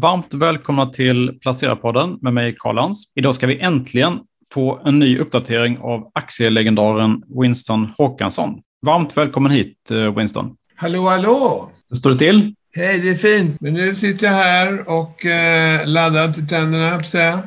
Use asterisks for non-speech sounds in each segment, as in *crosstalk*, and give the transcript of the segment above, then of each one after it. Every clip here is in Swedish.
Varmt välkomna till Placera-podden med mig Karl Lans. Idag ska vi äntligen få en ny uppdatering av aktielegendaren Winston Håkansson. Varmt välkommen hit eh, Winston. Hallå, hallå! Hur står det till? Hej, det är fint. Men nu sitter jag här och eh, laddar till tänderna, på.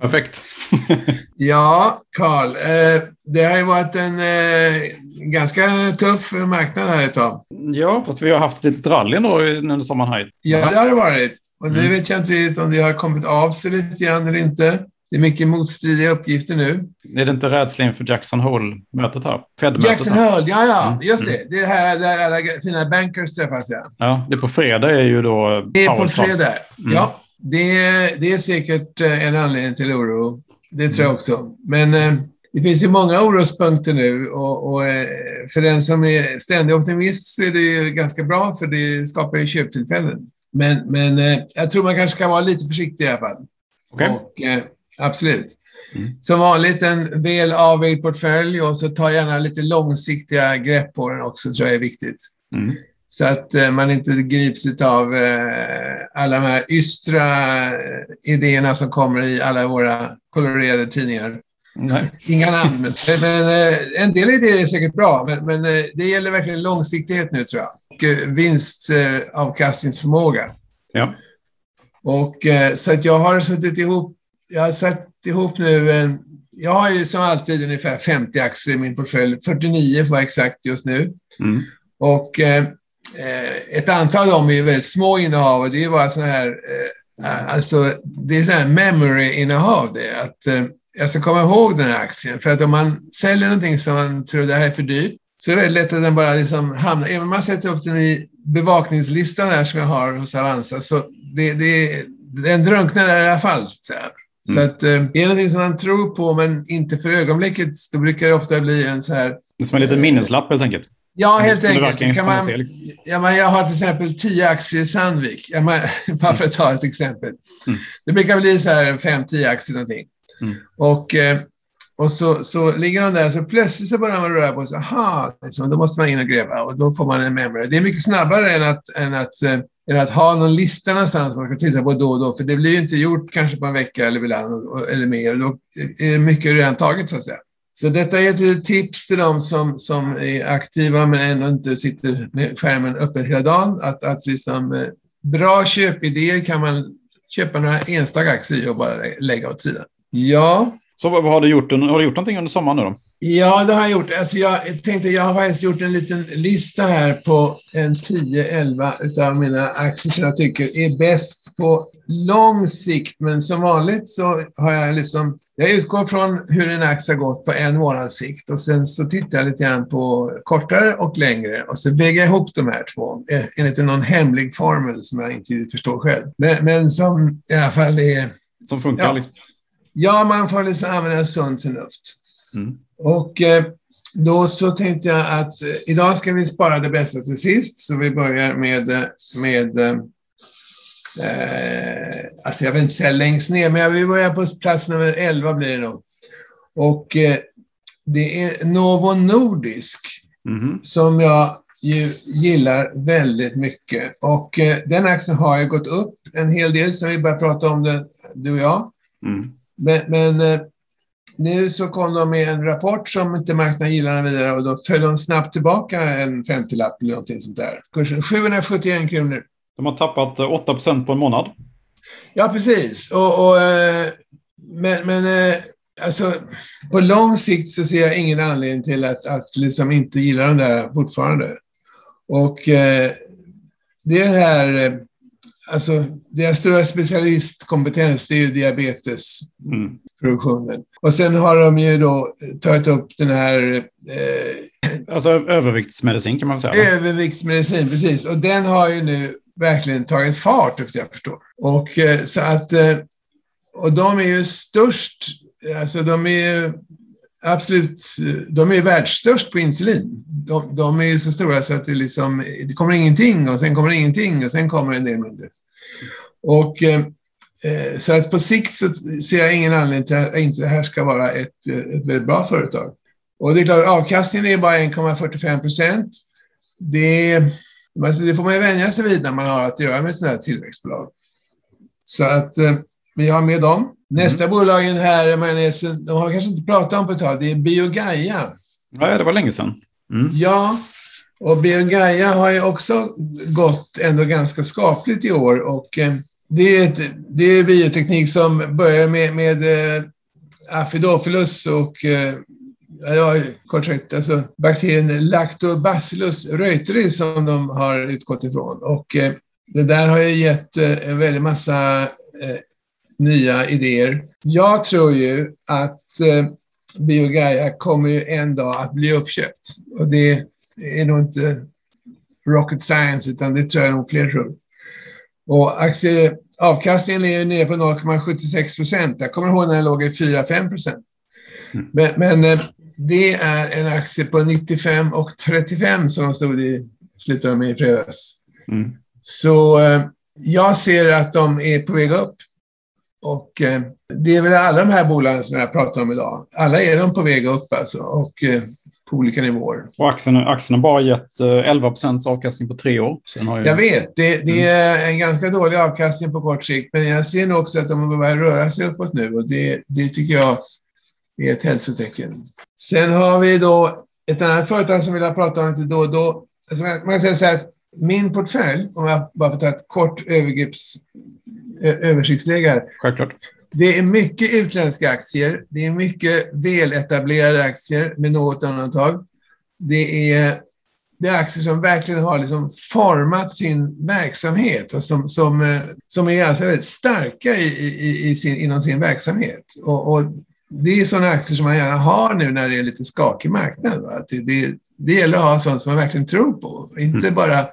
Perfekt. *laughs* ja, Karl. Eh, det har ju varit en eh, ganska tuff marknad här ett tag. Ja, fast vi har haft ett litet rally ändå under sommaren. Ja, det har det varit. Och nu mm. vet jag inte riktigt om det har kommit av sig lite grann eller inte. Det är mycket motstridiga uppgifter nu. Är det inte rädsla inför Jackson Hole-mötet här? Jackson Hole, ja, ja. Mm. Just det. Det är här där alla fina bankers träffas, ja. Ja, det är på fredag är ju då Det är på fredag, mm. ja. Det, det är säkert eh, en anledning till oro. Det tror jag också. Men eh, det finns ju många orospunkter nu och, och, eh, för den som är ständig optimist så är det ju ganska bra för det skapar ju köptillfällen. Men, men jag tror man kanske ska vara lite försiktig i alla fall. Okay. Och, absolut. Mm. Som vanligt en väl avvägd portfölj och så ta gärna lite långsiktiga grepp på den också, tror jag är viktigt. Mm. Så att eh, man inte grips av eh, alla de här ystra eh, idéerna som kommer i alla våra kolorerade tidningar. Nej. Inga namn, men, men en del idéer är säkert bra, men, men det gäller verkligen långsiktighet nu tror jag. Och vinstavkastningsförmåga. Ja. Och, så att jag har suttit ihop jag har satt ihop nu en... Jag har ju som alltid ungefär 50 aktier i min portfölj. 49 för att vara exakt just nu. Mm. Och eh, ett antal av dem är väldigt små innehav och det är bara sådana här... Eh, alltså, det är sådana här memory-innehav det. Att eh, jag ska komma ihåg den här aktien. För att om man säljer någonting som man tror det här är för dyrt så är det väldigt lätt att den bara liksom hamnar... Även om man sätter upp den i bevakningslistan där som jag har hos Avanza så det, det, den drunknar i alla fall. Så här. Så mm. att, eh, är det någonting som man tror på men inte för ögonblicket, då brukar det ofta bli en så här... Som en liten minneslapp helt enkelt? Ja, helt enkelt. Kan man, ja, men jag har till exempel tio aktier i Sandvik, ja, man, *laughs* bara för att ta ett exempel. Mm. Det brukar bli så här fem, tio aktier någonting. Mm. Och, eh, och så, så ligger de där, så plötsligt så börjar man röra på sig. Aha, liksom, då måste man in och gräva och då får man en memory. Det är mycket snabbare än att, än att eh, än att ha någon lista någonstans man ska titta på då och då, för det blir ju inte gjort kanske på en vecka eller ibland eller mer. Då är mycket redan taget så att säga. Så detta är ett litet tips till de som, som är aktiva men ändå inte sitter med skärmen öppen hela dagen. Att, att liksom, eh, bra köpidéer kan man köpa några enstaka aktier och bara lägga åt sidan. Ja, så vad har du gjort? Har du gjort någonting under sommaren nu då? Ja, det har jag gjort. Alltså jag tänkte, jag har faktiskt gjort en liten lista här på en 10-11 av mina aktier som jag tycker är bäst på lång sikt. Men som vanligt så har jag liksom, jag utgår från hur en aktie har gått på en månads sikt och sen så tittar jag lite grann på kortare och längre och så väger jag ihop de här två eh, enligt någon hemlig formel som jag inte förstår själv. Men, men som i alla fall är... Som funkar ja. liksom. Ja, man får liksom använda sunt förnuft. Mm. Och eh, då så tänkte jag att eh, idag ska vi spara det bästa till sist, så vi börjar med, eh, med eh, alltså jag vill inte säga längst ner, men vi börjar på plats nummer 11 blir det nog. Och eh, det är Novo Nordisk mm. som jag ju gillar väldigt mycket. Och eh, den aktien har ju gått upp en hel del sen vi började prata om det, du och jag. Mm. Men, men eh, nu så kom de med en rapport som inte marknaden gillar vidare och då föll de snabbt tillbaka en 50-lapp eller någonting sånt där. Kursen 771 kronor. De har tappat 8 eh, på en månad. Ja, precis. Och, och eh, men, men alltså, på lång sikt så ser jag ingen anledning till att, att liksom inte gilla den där fortfarande. Och det är den här alltså, deras stora specialistkompetens det är ju diabetesproduktionen. Mm. Och sen har de ju då tagit upp den här... Eh, alltså överviktsmedicin kan man säga. Överviktsmedicin, precis. Och den har ju nu verkligen tagit fart efter jag förstår. Och eh, så att... Eh, och de är ju störst, alltså de är ju absolut, de är världsstörst på insulin. De, de är ju så stora så att det, liksom, det kommer ingenting och sen kommer ingenting och sen kommer en del mindre. Och, eh, så att på sikt så ser jag ingen anledning till att inte det här ska vara ett, ett väldigt bra företag. Och det är klart, avkastningen är bara 1,45 procent. Det, det får man ju vänja sig vid när man har att göra med sådana här tillväxtbolag. Så att eh, vi har med dem. Nästa mm. bolag här, majonnäsen, de har kanske inte pratat om på ett tag, det är Biogaia. Ja, det var länge sedan. Mm. Ja, och Biogaia har ju också gått ändå ganska skapligt i år och eh, det, är ett, det är bioteknik som börjar med, med eh, Aphidophyllus och eh, ja, kort sagt, alltså bakterien Lactobacillus reuteri som de har utgått ifrån. Och det där har ju gett en väldig massa nya idéer. Jag tror ju att Biogaia kommer ju en dag att bli uppköpt. Och det är nog inte rocket science, utan det tror jag nog fler tror. Och aktieavkastningen är ju nere på 0,76 procent. Jag kommer ihåg när den låg i 4-5 procent. Mm. Men, men, eh, det är en aktie på 95 och 35 som de stod i slutet med i fredags. Mm. Så eh, jag ser att de är på väg upp. Och eh, det är väl alla de här bolagen som jag pratar om idag. Alla är de på väg upp alltså. Och på olika nivåer. Och aktien, aktien har bara gett 11 eh, procents avkastning på tre år. Ju... Jag vet, det, det mm. är en ganska dålig avkastning på kort sikt, men jag ser nog också att de börjar röra sig uppåt nu och det, det tycker jag är ett hälsotecken. Sen har vi då ett annat företag som vill ha pratat om lite då och då. Alltså man kan säga så här att min portfölj, om jag bara får ta ett kort övergripps, översiktsläge Självklart. Det är mycket utländska aktier. Det är mycket väletablerade aktier med något undantag. Det är, det är aktier som verkligen har liksom format sin verksamhet och som, som, eh, som är alltså väldigt starka i, i, i sin, inom sin verksamhet. Och, och, det är sådana aktier som man gärna har nu när det är lite skakig marknad. Det, det, det gäller att ha sånt som man verkligen tror på, inte mm. bara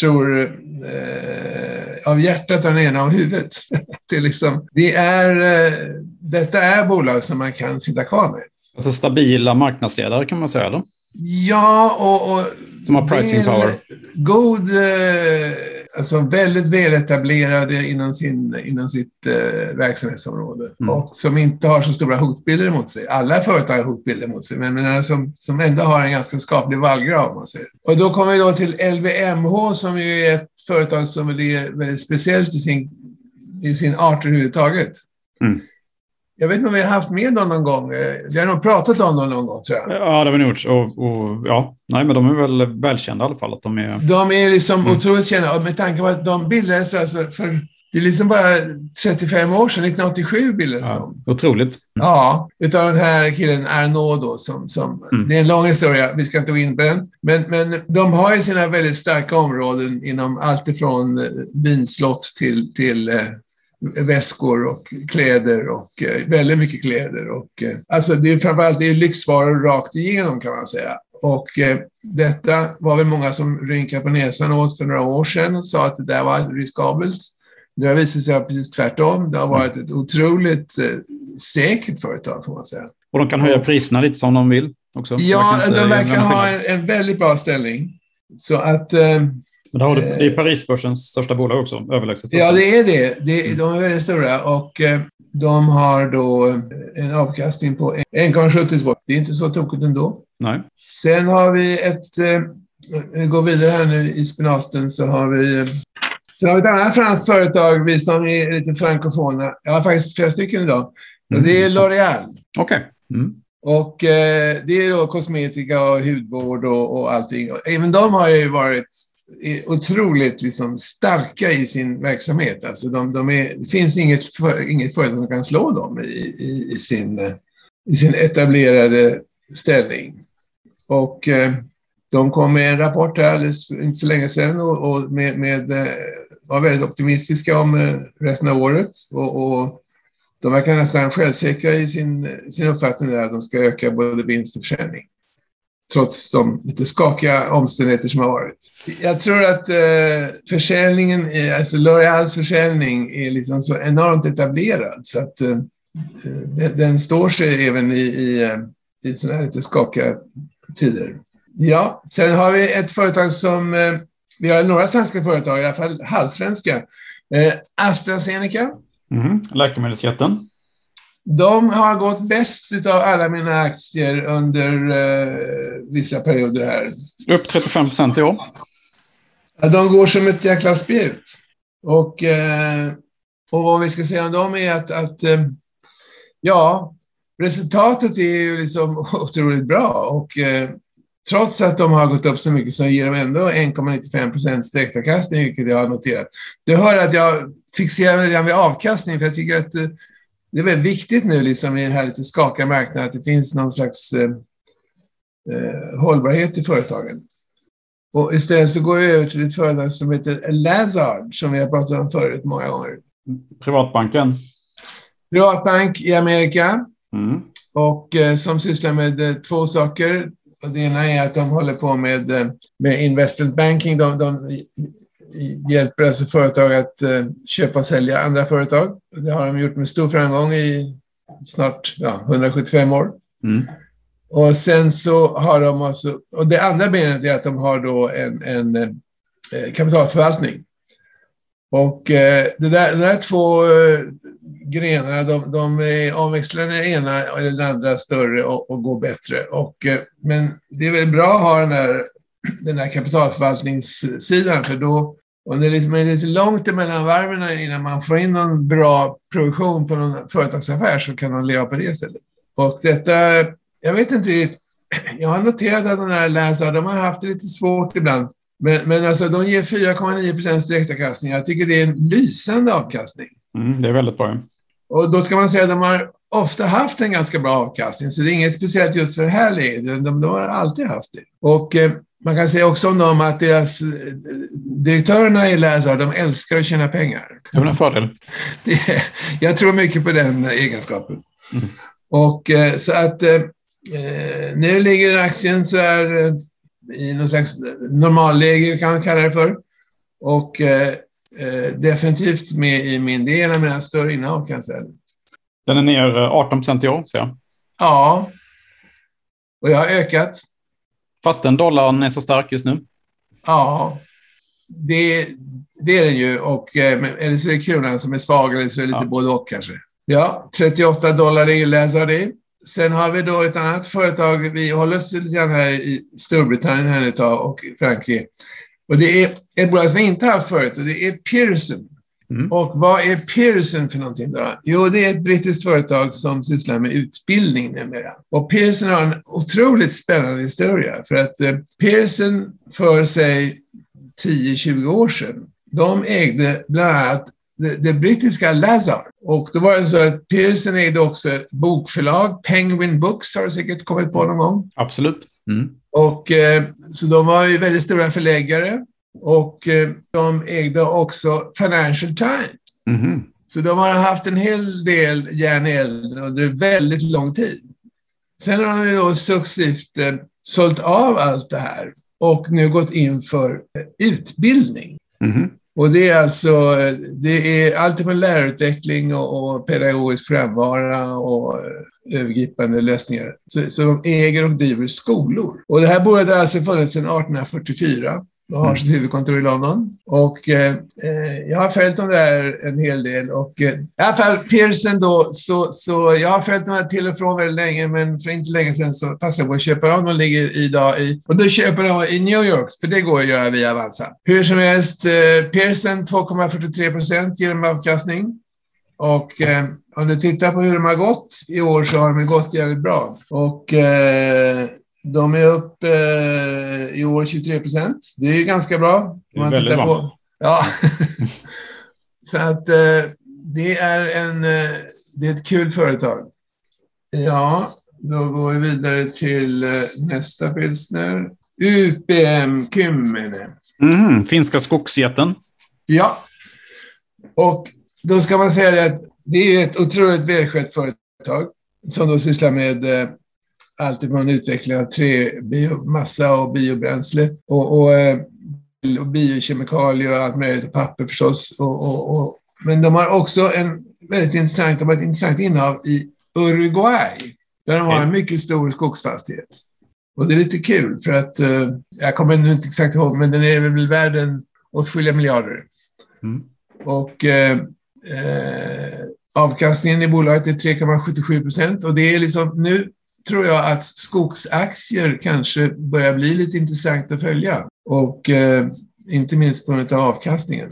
tror eh, av hjärtat och den ena av huvudet. *laughs* det, är liksom, det är, eh, detta är bolag som man kan sitta kvar med. Alltså stabila marknadsledare kan man säga, eller? Ja, och... och som har pricing power. God, eh, alltså väldigt väletablerade inom, sin, inom sitt eh, verksamhetsområde mm. och som inte har så stora hotbilder mot sig. Alla företag har hotbilder mot sig, men, men som, som ändå har en ganska skaplig vallgrav. Man säger. Och då kommer vi då till LVMH som ju är ett företag som är väldigt speciellt i sin, i sin art överhuvudtaget. Mm. Jag vet inte om vi har haft med dem någon gång. Vi har nog pratat om dem någon gång, tror jag. Ja, det har vi nog gjort. Och, och, ja, nej, men de är väl välkända i alla fall. Att de, är... de är liksom mm. otroligt kända. med tanke på att de bildades alltså för det är liksom bara 35 år sedan, 1987 bildades ja, de. Otroligt. Mm. Ja, utav den här killen Arnaud då, som, som mm. det är en lång historia, vi ska inte gå in på den. Men, men de har ju sina väldigt starka områden inom allt ifrån vinslott till, till eh, väskor och kläder och eh, väldigt mycket kläder. Och, eh, alltså det är framförallt det är lyxvaror rakt igenom kan man säga. Och eh, detta var väl många som rynkade på näsan åt för några år sedan och sa att det där var riskabelt. Det har visat sig vara precis tvärtom. Det har varit ett otroligt eh, säkert företag får man säga. Och de kan höja priserna lite som de vill också? Ja, de verkar ha en, en, väldigt bra ställning. Så att eh, men har du, det är Parisbörsens största bolag också, överlägset största. Ja, det är det. det de är väldigt stora och eh, de har då en avkastning på 1,72. Det är inte så tokigt ändå. Nej. Sen har vi ett, vi eh, går vidare här nu i spenaten så har vi eh, Sen har vi ett annat franskt företag, vi som är lite frankofona. Jag har faktiskt flera stycken idag. Mm, det är L'Oréal. Okej. Okay. Mm. Och eh, det är då kosmetika och hudvård och, och allting. Även de har ju varit är otroligt liksom starka i sin verksamhet. Alltså de, de är, det finns inget, för, inget företag som kan slå dem i, i, i, sin, i sin etablerade ställning. Och eh, de kom med en rapport här alldeles inte så länge sedan och, och med, med, eh, var väldigt optimistiska om eh, resten av året. Och, och de verkar nästan självsäkra i sin, sin uppfattning att de ska öka både vinst och försäljning trots de lite skakiga omständigheter som har varit. Jag tror att eh, försäljningen, är, alltså L'Oreals försäljning är liksom så enormt etablerad så att eh, eh den står sig även i, i, eh, i sådana här lite skakiga tider. Ja, sen har vi ett företag som, eh, vi har några svenska företag, i alla fall halvsvenska. Eh, AstraZeneca. Mm, läkemedelsjätten. De har gått bäst av alla mina aktier under eh, vissa perioder här. Upp 35 procent i år. Ja, de går som ett jäkla spjut. Och eh, och vad vi ska säga om dem är att, att eh, ja, resultatet är ju liksom *laughs* otroligt bra och eh, trots att de har gått upp så mycket så ger de ändå 1,95 procents direktavkastning, vilket jag har noterat. Du hör att jag fixerar mig vid avkastning, för jag tycker att eh, det är väldigt viktigt nu liksom, i den här lite skakiga marknaden att det finns någon slags eh, eh, hållbarhet i företagen. Och istället så går jag över till ett företag som heter Lazard, som vi har pratat om förut många gånger. Privatbanken? Privatbank i Amerika. Mm. Och eh, som sysslar med eh, två saker. Och det ena är att de håller på med, eh, med investment banking. De, de hjälper alltså företag att eh, köpa och sälja andra företag. Det har de gjort med stor framgång i snart ja, 175 år. Mm. Och sen så har de alltså, och det andra benet är att de har då en, en eh, kapitalförvaltning. Och eh, det där, de där två eh, grenarna, de, de omväxlar den ena eller den andra större och, och går bättre. Och, eh, men det är väl bra att ha den där, den där kapitalförvaltningssidan, för då och det är lite, men lite långt emellan varven innan man får in någon bra provision på någon företagsaffär så kan man leva på det istället. Och detta, jag vet inte jag har noterat att de här läsarna, de har haft det lite svårt ibland. Men, men alltså de ger 4,9 procents direktavkastning. Jag tycker det är en lysande avkastning. Mm, det är väldigt bra. Och då ska man säga att de har ofta haft en ganska bra avkastning, så det är inget speciellt just för det här läget. De, de har alltid haft det. Och eh, man kan säga också om dem att deras eh, direktörerna i Lazar, de älskar att tjäna pengar. Det är en fördel. Det, jag tror mycket på den egenskapen. Mm. Och eh, så att eh, nu ligger aktien så här i någon slags normalläge kan man kalla det för. Och eh, definitivt med i min del av mina större innehav kan jag säga. Den är ner 18 procent i år, ser jag. Ja. Och jag har ökat. Fastän dollarn är så stark just nu? Ja, det, det är den ju. Och, eller så är det kronan som är svag, eller så är det lite ja. både och kanske. Ja, 38 dollar läser det. Sen har vi då ett annat företag, vi håller oss lite grann här i Storbritannien här tag och Frankrike. Och det är ett bolag som vi inte haft förut och det är Pearson. Mm. Och vad är Pearson för någonting då? Jo, det är ett brittiskt företag som sysslar med utbildning numera. Och Pearson har en otroligt spännande historia för att eh, Pearson för sig 10-20 år sedan, de ägde bland annat det, det, brittiska Lazar. Och då var det så att Pearson ägde också ett bokförlag, Penguin Books har du säkert kommit på någon gång. Absolut. Mm. Och, eh, så de var ju väldigt stora förläggare och eh, de ägde också Financial Times. Mm. Så de har haft en hel del järn i elden under väldigt lång tid. Sen har de ju successivt eh, sålt av allt det här och nu gått in för utbildning. Mm. Och det är alltså det är allt från lärarutveckling och, och pedagogisk programvara och eh, övergripande lösningar. Så, så de äger och driver skolor. Och det här bolaget har alltså funnits sedan 1844 och har sitt huvudkontor i London. Och eh, eh, jag har följt dem där en hel del. Och eh, i alla fall Pearson då, så, så jag har följt dem här till och från väldigt länge, men för inte länge sedan så passade jag på att köpa dem. De ligger idag i, och då köper de i New York, för det går att göra via Avanza. Hur som helst, eh, Pearson 2,43 procent ger en avkastning. Och eh, om du tittar på hur de har gått i år så har de gått jävligt bra. Och eh, de är upp eh, i år 23 procent. Det är ganska bra. Det är väldigt bra. Ja. *laughs* Så att eh, det är en... Eh, det är ett kul företag. Ja, då går vi vidare till eh, nästa pilsner. UPM Kymmene. Mm, finska skogsjätten. Ja. Och då ska man säga att det är ett otroligt välskött företag som då sysslar med eh, alltifrån utveckling av träbiomassa och biobränsle och, och, eh, och biokemikalier och allt möjligt, papper förstås. Och, och, och, men de har också en väldigt intressant, de har ett intressant innehav i Uruguay, där de har en mycket stor skogsfastighet. Och det är lite kul för att, eh, jag kommer nu inte exakt ihåg, men den är väl värd en åtskilliga miljarder. Mm. Och eh, eh, avkastningen i bolaget är 3,77 procent och det är liksom nu tror jag att skogsaktier kanske börjar bli lite intressant att följa. Och eh, inte minst på grund av avkastningen.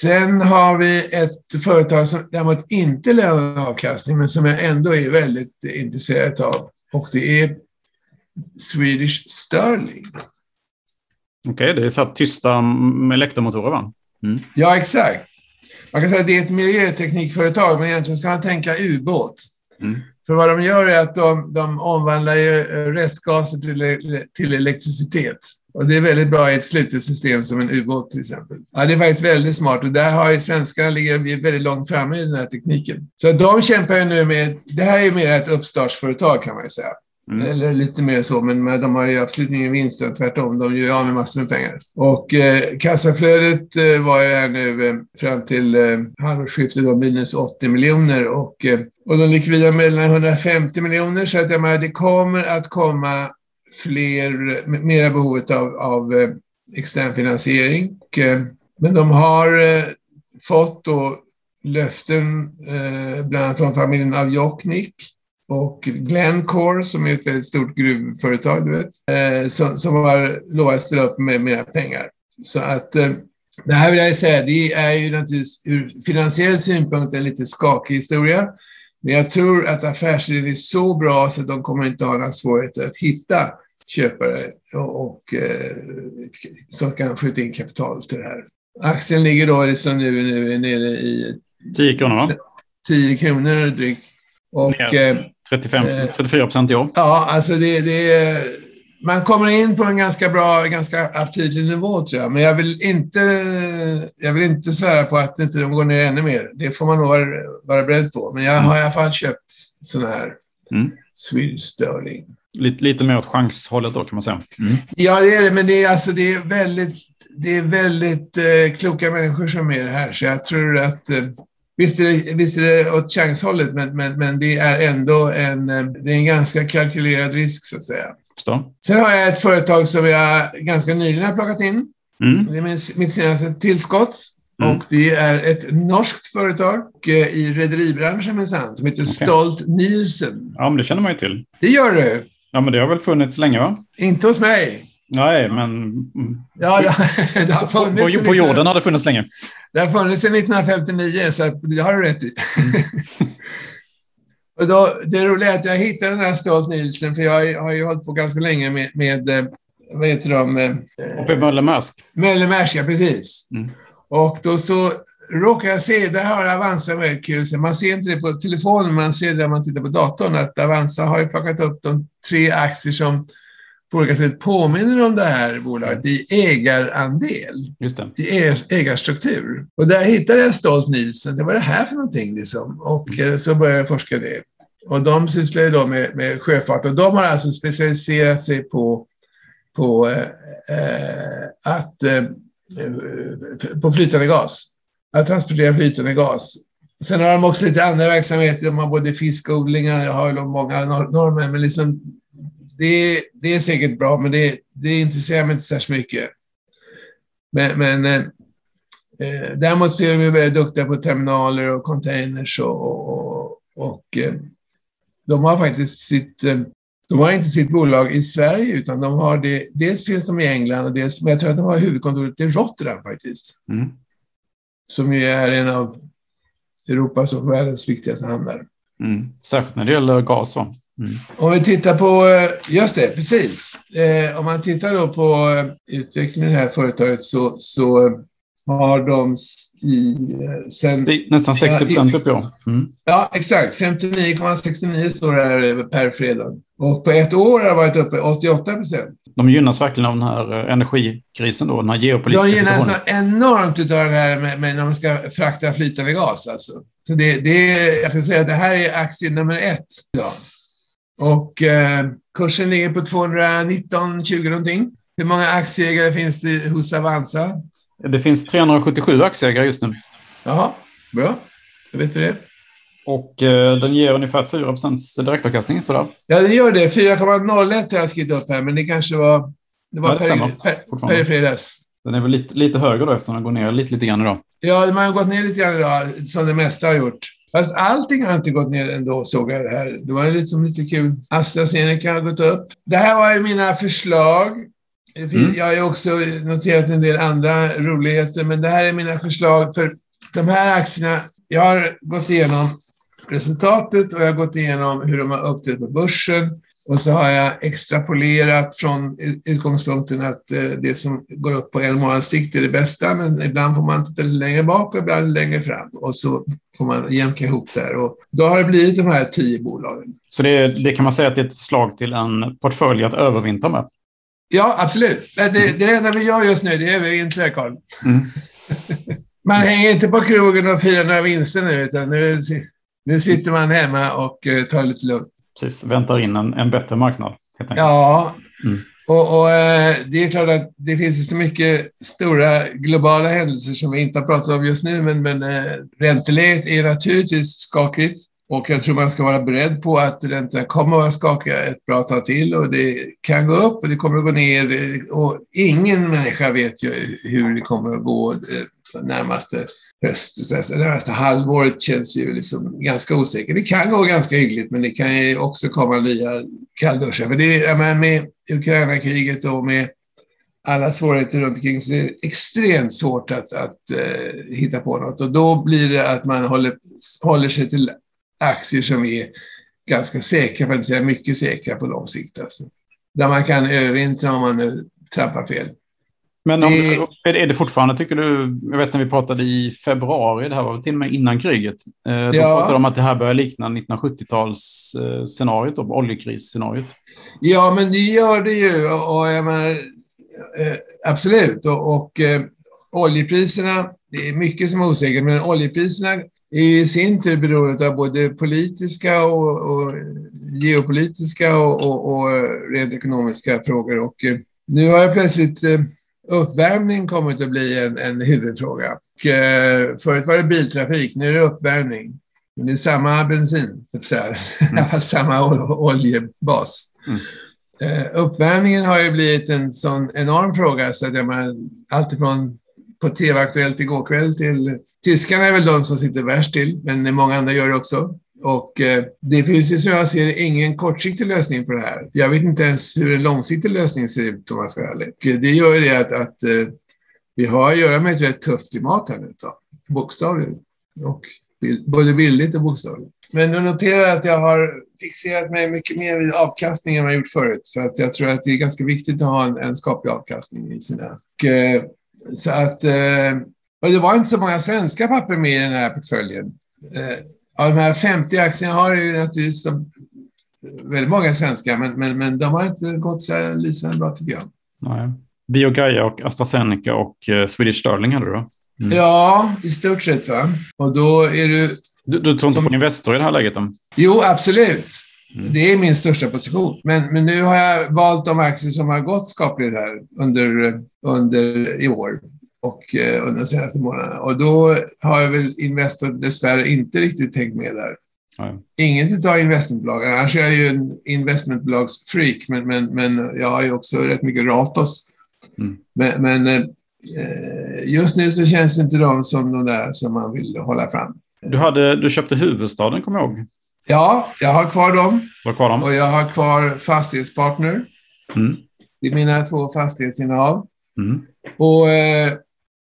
Sen har vi ett företag som däremot inte lämnar avkastning, men som jag ändå är väldigt intresserad av. Och det är Swedish Sterling. Okej, okay, det är så tysta med elektromotorer va? Mm. Ja, exakt. Man kan säga att det är ett miljöteknikföretag, men egentligen ska man tänka ubåt. Mm. För vad de gör är att de, de omvandlar eh, restgaser till, till elektricitet. Och det är väldigt bra i ett slutet system som en ubåt till exempel. Ja, det är faktiskt väldigt smart och där har ju svenskarna ligger väldigt långt framme i den här tekniken. Så de kämpar ju nu med, det här är ju mer ett uppstartsföretag kan man ju säga. Mm. Eller lite mer så, men de har ju absolut ingen vinst, tvärtom. De gör av med massor med pengar. Och eh, kassaflödet eh, var ju här nu eh, fram till eh, halvårsskiftet då, minus 80 miljoner och, eh, och de likvida medlen 150 miljoner. Så att jag menar, det kommer att komma fler, mera behovet av, av eh, extern finansiering. Och, eh, men de har eh, fått då löften, eh, bland annat från familjen av Joknik och Glencore som är ett stort gruvföretag, du vet, eh, som, som har lovat att ställa upp med mer pengar. Så att eh, det här vill jag säga, det är ju naturligtvis ur finansiell synpunkt en lite skakig historia. Men jag tror att affärsidén är så bra så att de kommer inte ha några svårigheter att hitta köpare och, och eh, som kan skjuta in kapital till det här. Aktien ligger då liksom nu, nu är nere i 10 kronor, va? 10 kronor drygt. Och, Ner 35, 34 procent i år. Ja, alltså det, det, man kommer in på en ganska bra, ganska aptitlig nivå tror jag. Men jag vill inte, jag vill inte svära på att inte de går ner ännu mer. Det får man nog vara, vara beredd på. Men jag har i alla fall köpt sådana här mm. Swedish Sterling. Lite, lite mer åt chanshållet då kan man säga. Mm. Ja, det är det. Men det är, alltså, det är väldigt, det är väldigt eh, kloka människor som är här. Så jag tror att eh, Visst är det, visst är det åt chanshållet, men, men, men det är ändå en, eh, det är en ganska kalkylerad risk, så att säga. Förstå. Sen har jag ett företag som jag ganska nyligen har plockat in. Mm. Det är min, mitt senaste tillskott. Mm. Och det är ett norskt företag i rederibranschen minsann, som heter okay. Stolt Nielsen. Ja, men det känner man ju till. Det gör du. Ja, men det har väl funnits länge, va? Inte hos mig. Nej, men... Ja, det, *laughs* det har funnits på, på, jorden har det funnits länge. Det har funnits sedan 1959, så det har du rätt i. Mm. *laughs* och då, det roliga är att jag hittade den här Stolt Nielsen, för jag har ju hållit på ganska länge med, med eh, vad heter de? Eh, Uppe i Möller-Maersk. Möller-Maersk, ja precis. Mm. Och då så råkar jag se, där har Avanza väldigt kul. Man ser inte det på telefonen, man ser det när man tittar på datorn, att Avanza har ju plockat upp de tre aktier som på olika sätt påminner om det här bolaget i ägarandel, i ägarstruktur. Och där hittade jag Stolt Nielsen, det var det här för någonting liksom. Och mm. så började jag forska det. Och de sysslar ju då med, med sjöfart och de har alltså specialiserat sig på, på eh, att eh, på flytande gas. Att transportera flytande gas. Sen har de också lite andra verksamheter. De har både fiskodlingar, jag har många normer, men liksom det, det är säkert bra, men det, det intresserar mig inte särskilt mycket. Men, men eh, eh, däremot så är de väldigt duktiga på terminaler och containers och, och, och eh, de har faktiskt sitt eh, de har inte sitt bolag i Sverige, utan de har det, dels finns de i England, och dels, men jag tror att de har huvudkontoret i Rotterdam faktiskt. Mm. Som ju är en av Europas och världens viktigaste hamnar. Mm. Särskilt när det gäller gas, va? Mm. Om vi tittar på, eh, just det, precis. Eh, om man tittar då på eh, utvecklingen i det här företaget så, så har de i, sen, Nästan 60 procent upp, ja. Mm. Ja, exakt. 59,69 står det här per fredag. Och på ett år har det varit uppe 88 procent. De gynnas verkligen av den här energikrisen då, den här geopolitiska De gynnas enormt av det här med, med när man ska frakta flytande gas alltså. Så det, det, jag ska säga att det här är aktie nummer ett. Ja. Och eh, kursen ligger på 219,20 någonting. Hur många aktieägare finns det hos Avanza? Det finns 377 aktieägare just nu. Jaha, bra. Då vet vi det. Och eh, den ger ungefär 4% direktavkastning. Sådär. Ja, den gör det. 4,01 har jag skrivit upp här, men det kanske var... Det var ja, det per, fredags. Den är väl lite, lite högre då eftersom den går ner lite, lite grann idag. Ja, den har gått ner lite grann idag, som det mesta har gjort. Fast allting har inte gått ner ändå, såg jag det här. Det var liksom lite kul. AstraZeneca har gått upp. Det här var ju mina förslag Mm. Jag har ju också noterat en del andra roligheter, men det här är mina förslag. För de här aktierna, jag har gått igenom resultatet och jag har gått igenom hur de har uppträtt på börsen. Och så har jag extrapolerat från utgångspunkten att eh, det som går upp på en månads sikt är det bästa, men ibland får man titta lite längre bak och ibland längre fram. Och så får man jämka ihop där. Och då har det blivit de här tio bolagen. Så det, det kan man säga att det är ett förslag till en portfölj att övervintra med? Ja, absolut. Det, det, det enda vi gör just nu, det är övervintra, Carl. Mm. *laughs* man hänger inte på krogen och firar några vinster nu, utan nu, nu sitter man hemma och eh, tar det lite lugnt precis, väntar in en, en bättre marknad. Ja, mm. och, och, eh, det är klart att det finns så mycket stora globala händelser som vi inte har pratat om just nu, men, men äh, ränteläget är naturligtvis skakigt. Och jag tror man ska vara beredd på att räntorna kommer att vara skakiga ett bra tag till och det kan gå upp och det kommer att gå ner. Och ingen människa vet ju hur det kommer att gå eh, närmaste höst, det närmaste halvåret känns ju liksom ganska osäkert. Det kan gå ganska hyggligt, men det kan ju också komma nya kallduschar. För det är, med Ukraina-kriget och med alla svårigheter runt omkring så är det extremt svårt att, att uh, hitta på något. Och då blir det att man håller, håller sig till aktier som är ganska säkra, för att inte säga mycket säkra på lång sikt. Alltså. Där man kan övervintra om man nu trampar fel. Men det... är det fortfarande, tycker du, jag vet när vi pratade i februari, det här var till och med innan kriget, eh, då ja. pratade de om att det här börjar likna 1970-talsscenariot, eh, oljekrisscenariot. Ja, men det gör det ju och jag menar, eh, absolut. Och, och eh, oljepriserna, det är mycket som är osäkert, men oljepriserna är i sin tur beroende av både politiska och, och geopolitiska och, och, rent ekonomiska frågor. Och nu har jag plötsligt uppvärmning kommit att bli en, en huvudfråga. Och, eh, förut var det biltrafik, nu är det uppvärmning. Men det är samma bensin, så mm. *laughs* i alla fall samma oljebas. Mm. Eh, uppvärmningen har ju blivit en sån enorm fråga så att jag menar, alltifrån på TV-aktuellt igår kväll till tyskarna är väl de som sitter värst till, men många andra gör det också. Och eh, det finns ju som jag ser ingen kortsiktig lösning på det här. Jag vet inte ens hur en långsiktig lösning ser ut om man ska vara ärlig. Det gör ju det att, att eh, vi har att göra med ett rätt tufft klimat här nu, då, bokstavligen. Och både bildligt och bokstavligt. Men du noterar att jag har fixerat mig mycket mer vid avkastning än vad jag gjort förut. För att jag tror att det är ganska viktigt att ha en, en skaplig avkastning i sina... Och, eh, så att... Eh, och det var inte så många svenska papper med i den här portföljen. Eh, av de här 50 aktierna har ju naturligtvis väldigt många svenska, men, men, men de har inte gått så lysande bra tycker jag. Nej. Biogaia och AstraZeneca och eh, Swedish Sterling hade du då? Mm. Ja, i stort sett. Va? Och då är du... Du, du tror inte på Investor i det här läget? Då? Jo, absolut. Mm. Det är min största position. Men, men nu har jag valt de aktier som har gått skapligt här under, under i år och eh, under de senaste månaderna. Och då har jag väl Investor dessvärre inte riktigt tänkt med där. Nej. Inget av investmentbolag. Annars är jag ju en investmentbolagsfreak, men, men, men jag har ju också rätt mycket Ratos. Mm. Men, men eh, just nu så känns inte de som de där som man vill hålla fram. Du, hade, du köpte huvudstaden, kommer jag ihåg. Ja, jag har kvar dem. Var kvar dem. Och jag har kvar Fastighetspartner. Mm. Det är mina två fastighetsinnehav. Mm. Och eh,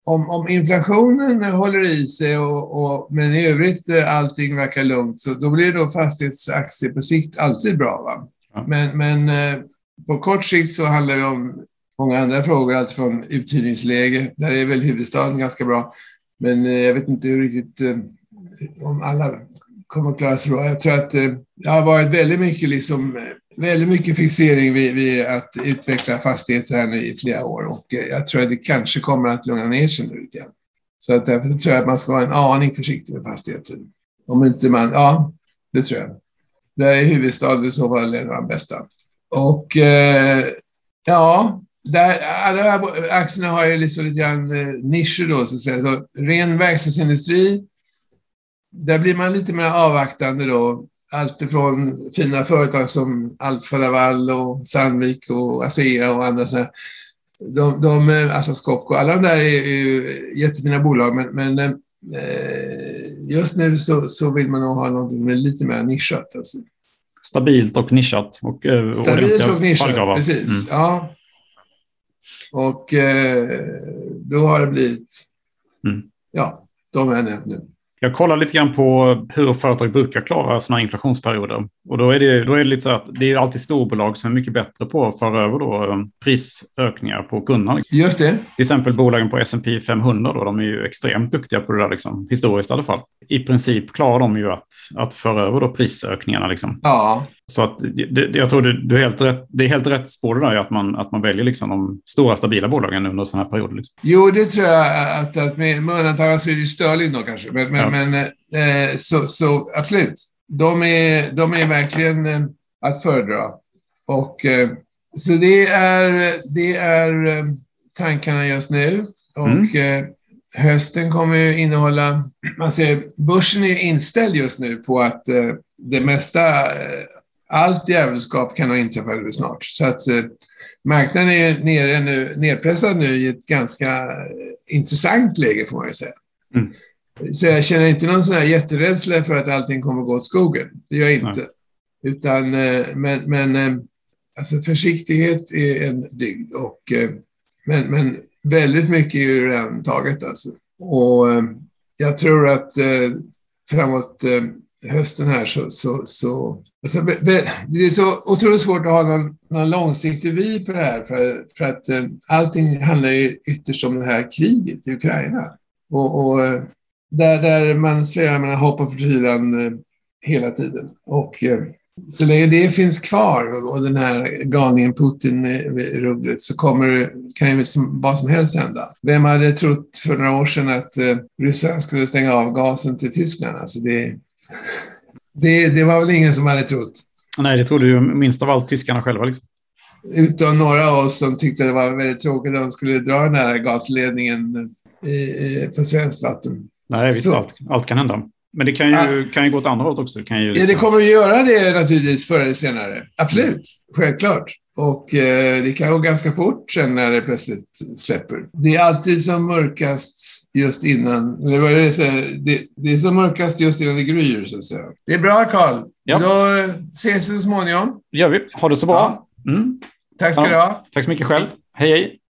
om, om inflationen håller i sig och, och, men i övrigt eh, allting verkar lugnt, så då blir då fastighetsaktier på sikt alltid bra. Va? Men, men eh, på kort sikt så handlar det om många andra frågor, allt från uthyrningsläge, där är väl huvudstaden ganska bra, men eh, jag vet inte hur riktigt om alla kommer att klara sig bra. Jag tror att eh, det har varit väldigt mycket liksom eh, väldigt mycket fixering vid, vid, att utveckla fastigheter här nu i flera år och eh, jag tror att det kanske kommer att lugna ner sig nu lite grann. Så att därför tror jag att man ska vara en aning försiktig med fastigheter. Om inte man, ja, det tror jag. Där är huvudstaden i så fall en av de bästa. Och eh, ja, där, alla de här aktierna har ju liksom lite grann eh, nischer då, så att säga. Så ren verkstadsindustri, där blir man lite mer avvaktande då allt ifrån fina företag som Alfa Laval och Sandvik och ASEA och andra sådana. De, de, Atlas Copco, alla de där är ju jättefina bolag, men, men eh, just nu så, så vill man nog ha något som är lite mer nischat. Alltså. Stabilt och nischat. Och, eh, Stabilt och nischat, precis. Mm. Ja. Och eh, då har det blivit, Mm. ja, de har jag nämnt nu. Jag kollar lite grann på hur företag brukar klara sådana här inflationsperioder. Och då är det, då är det lite så att det är alltid storbolag som är mycket bättre på att föra över då, eh, prisökningar på kunderna. Just det. Till exempel bolagen på S&P 500 då, de är ju extremt duktiga på det där, liksom, historiskt i alla fall. I princip klarar de ju att, att föra över då prisökningarna. Liksom. Ja, Så att det, jag tror det, det, är helt rätt, det är helt rätt spår det där, att man, att man väljer liksom de stora stabila bolagen under sådana här perioder. Liksom. Jo, det tror jag att, att med, med undantag av Swedish Sterling då kanske. Men, men, Ja. men eh, så, så absolut. De är, de är verkligen eh, att föredra. Och, eh, så det är, det är eh, tankarna just nu. Och eh, hösten kommer ju innehålla... Man ser, börsen är inställd just nu på att eh, det mesta, allt djävulskap kan nog inträffa väldigt snart. Så att eh, marknaden är nere nu, nedpressad nu i ett ganska eh, intressant läge får man ju säga. Mm. Så jag känner inte någon sån här jätterädsla för att allting kommer gå åt skogen. Det gör jag inte. Utan, eh, men, men eh, alltså försiktighet är en dygd. Och, men, men väldigt mycket är ju redan taget alltså. Och jag tror att framåt hösten här så, så, så alltså, det är så otroligt svårt att ha någon, någon långsiktig vy på det här för, för att eh, allting handlar ju ytterst om det här kriget i Ukraina. Och, och eh, där, där man svävar mellan hopp och förtvivlan eh, hela tiden. Och eh, så länge det finns kvar och den här galningen Putin-rubblet, så kommer, kan ju vad som helst hända. Vem hade trott för några år sedan att eh, Ryssland skulle stänga av gasen till Tyskland? Alltså det, det, det var väl ingen som hade trott. Nej, det trodde ju minst av allt tyskarna själva. Liksom. Utom några av oss som tyckte det var väldigt tråkigt att de skulle dra den här gasledningen i, i, på svenskt vatten. Nej, visst, allt, allt kan hända. Men det kan ju, kan ju gå åt andra hållet också. Det kan ju Ja, liksom, det kommer att göra det naturligtvis förr eller senare. Absolut, självklart. Och eh, det kan gå ganska fort sen när det plötsligt släpper. Det är alltid som mörkast just innan, eller vad är det, säger? det, det är som mörkast just innan det gryr, så att säga. Det är bra, Karl. Ja. Då ses vi så småningom. gör vi. Ha det så bra. Mm. Tack ska Ja. du ha. Tack så mycket själv. Hej, hej.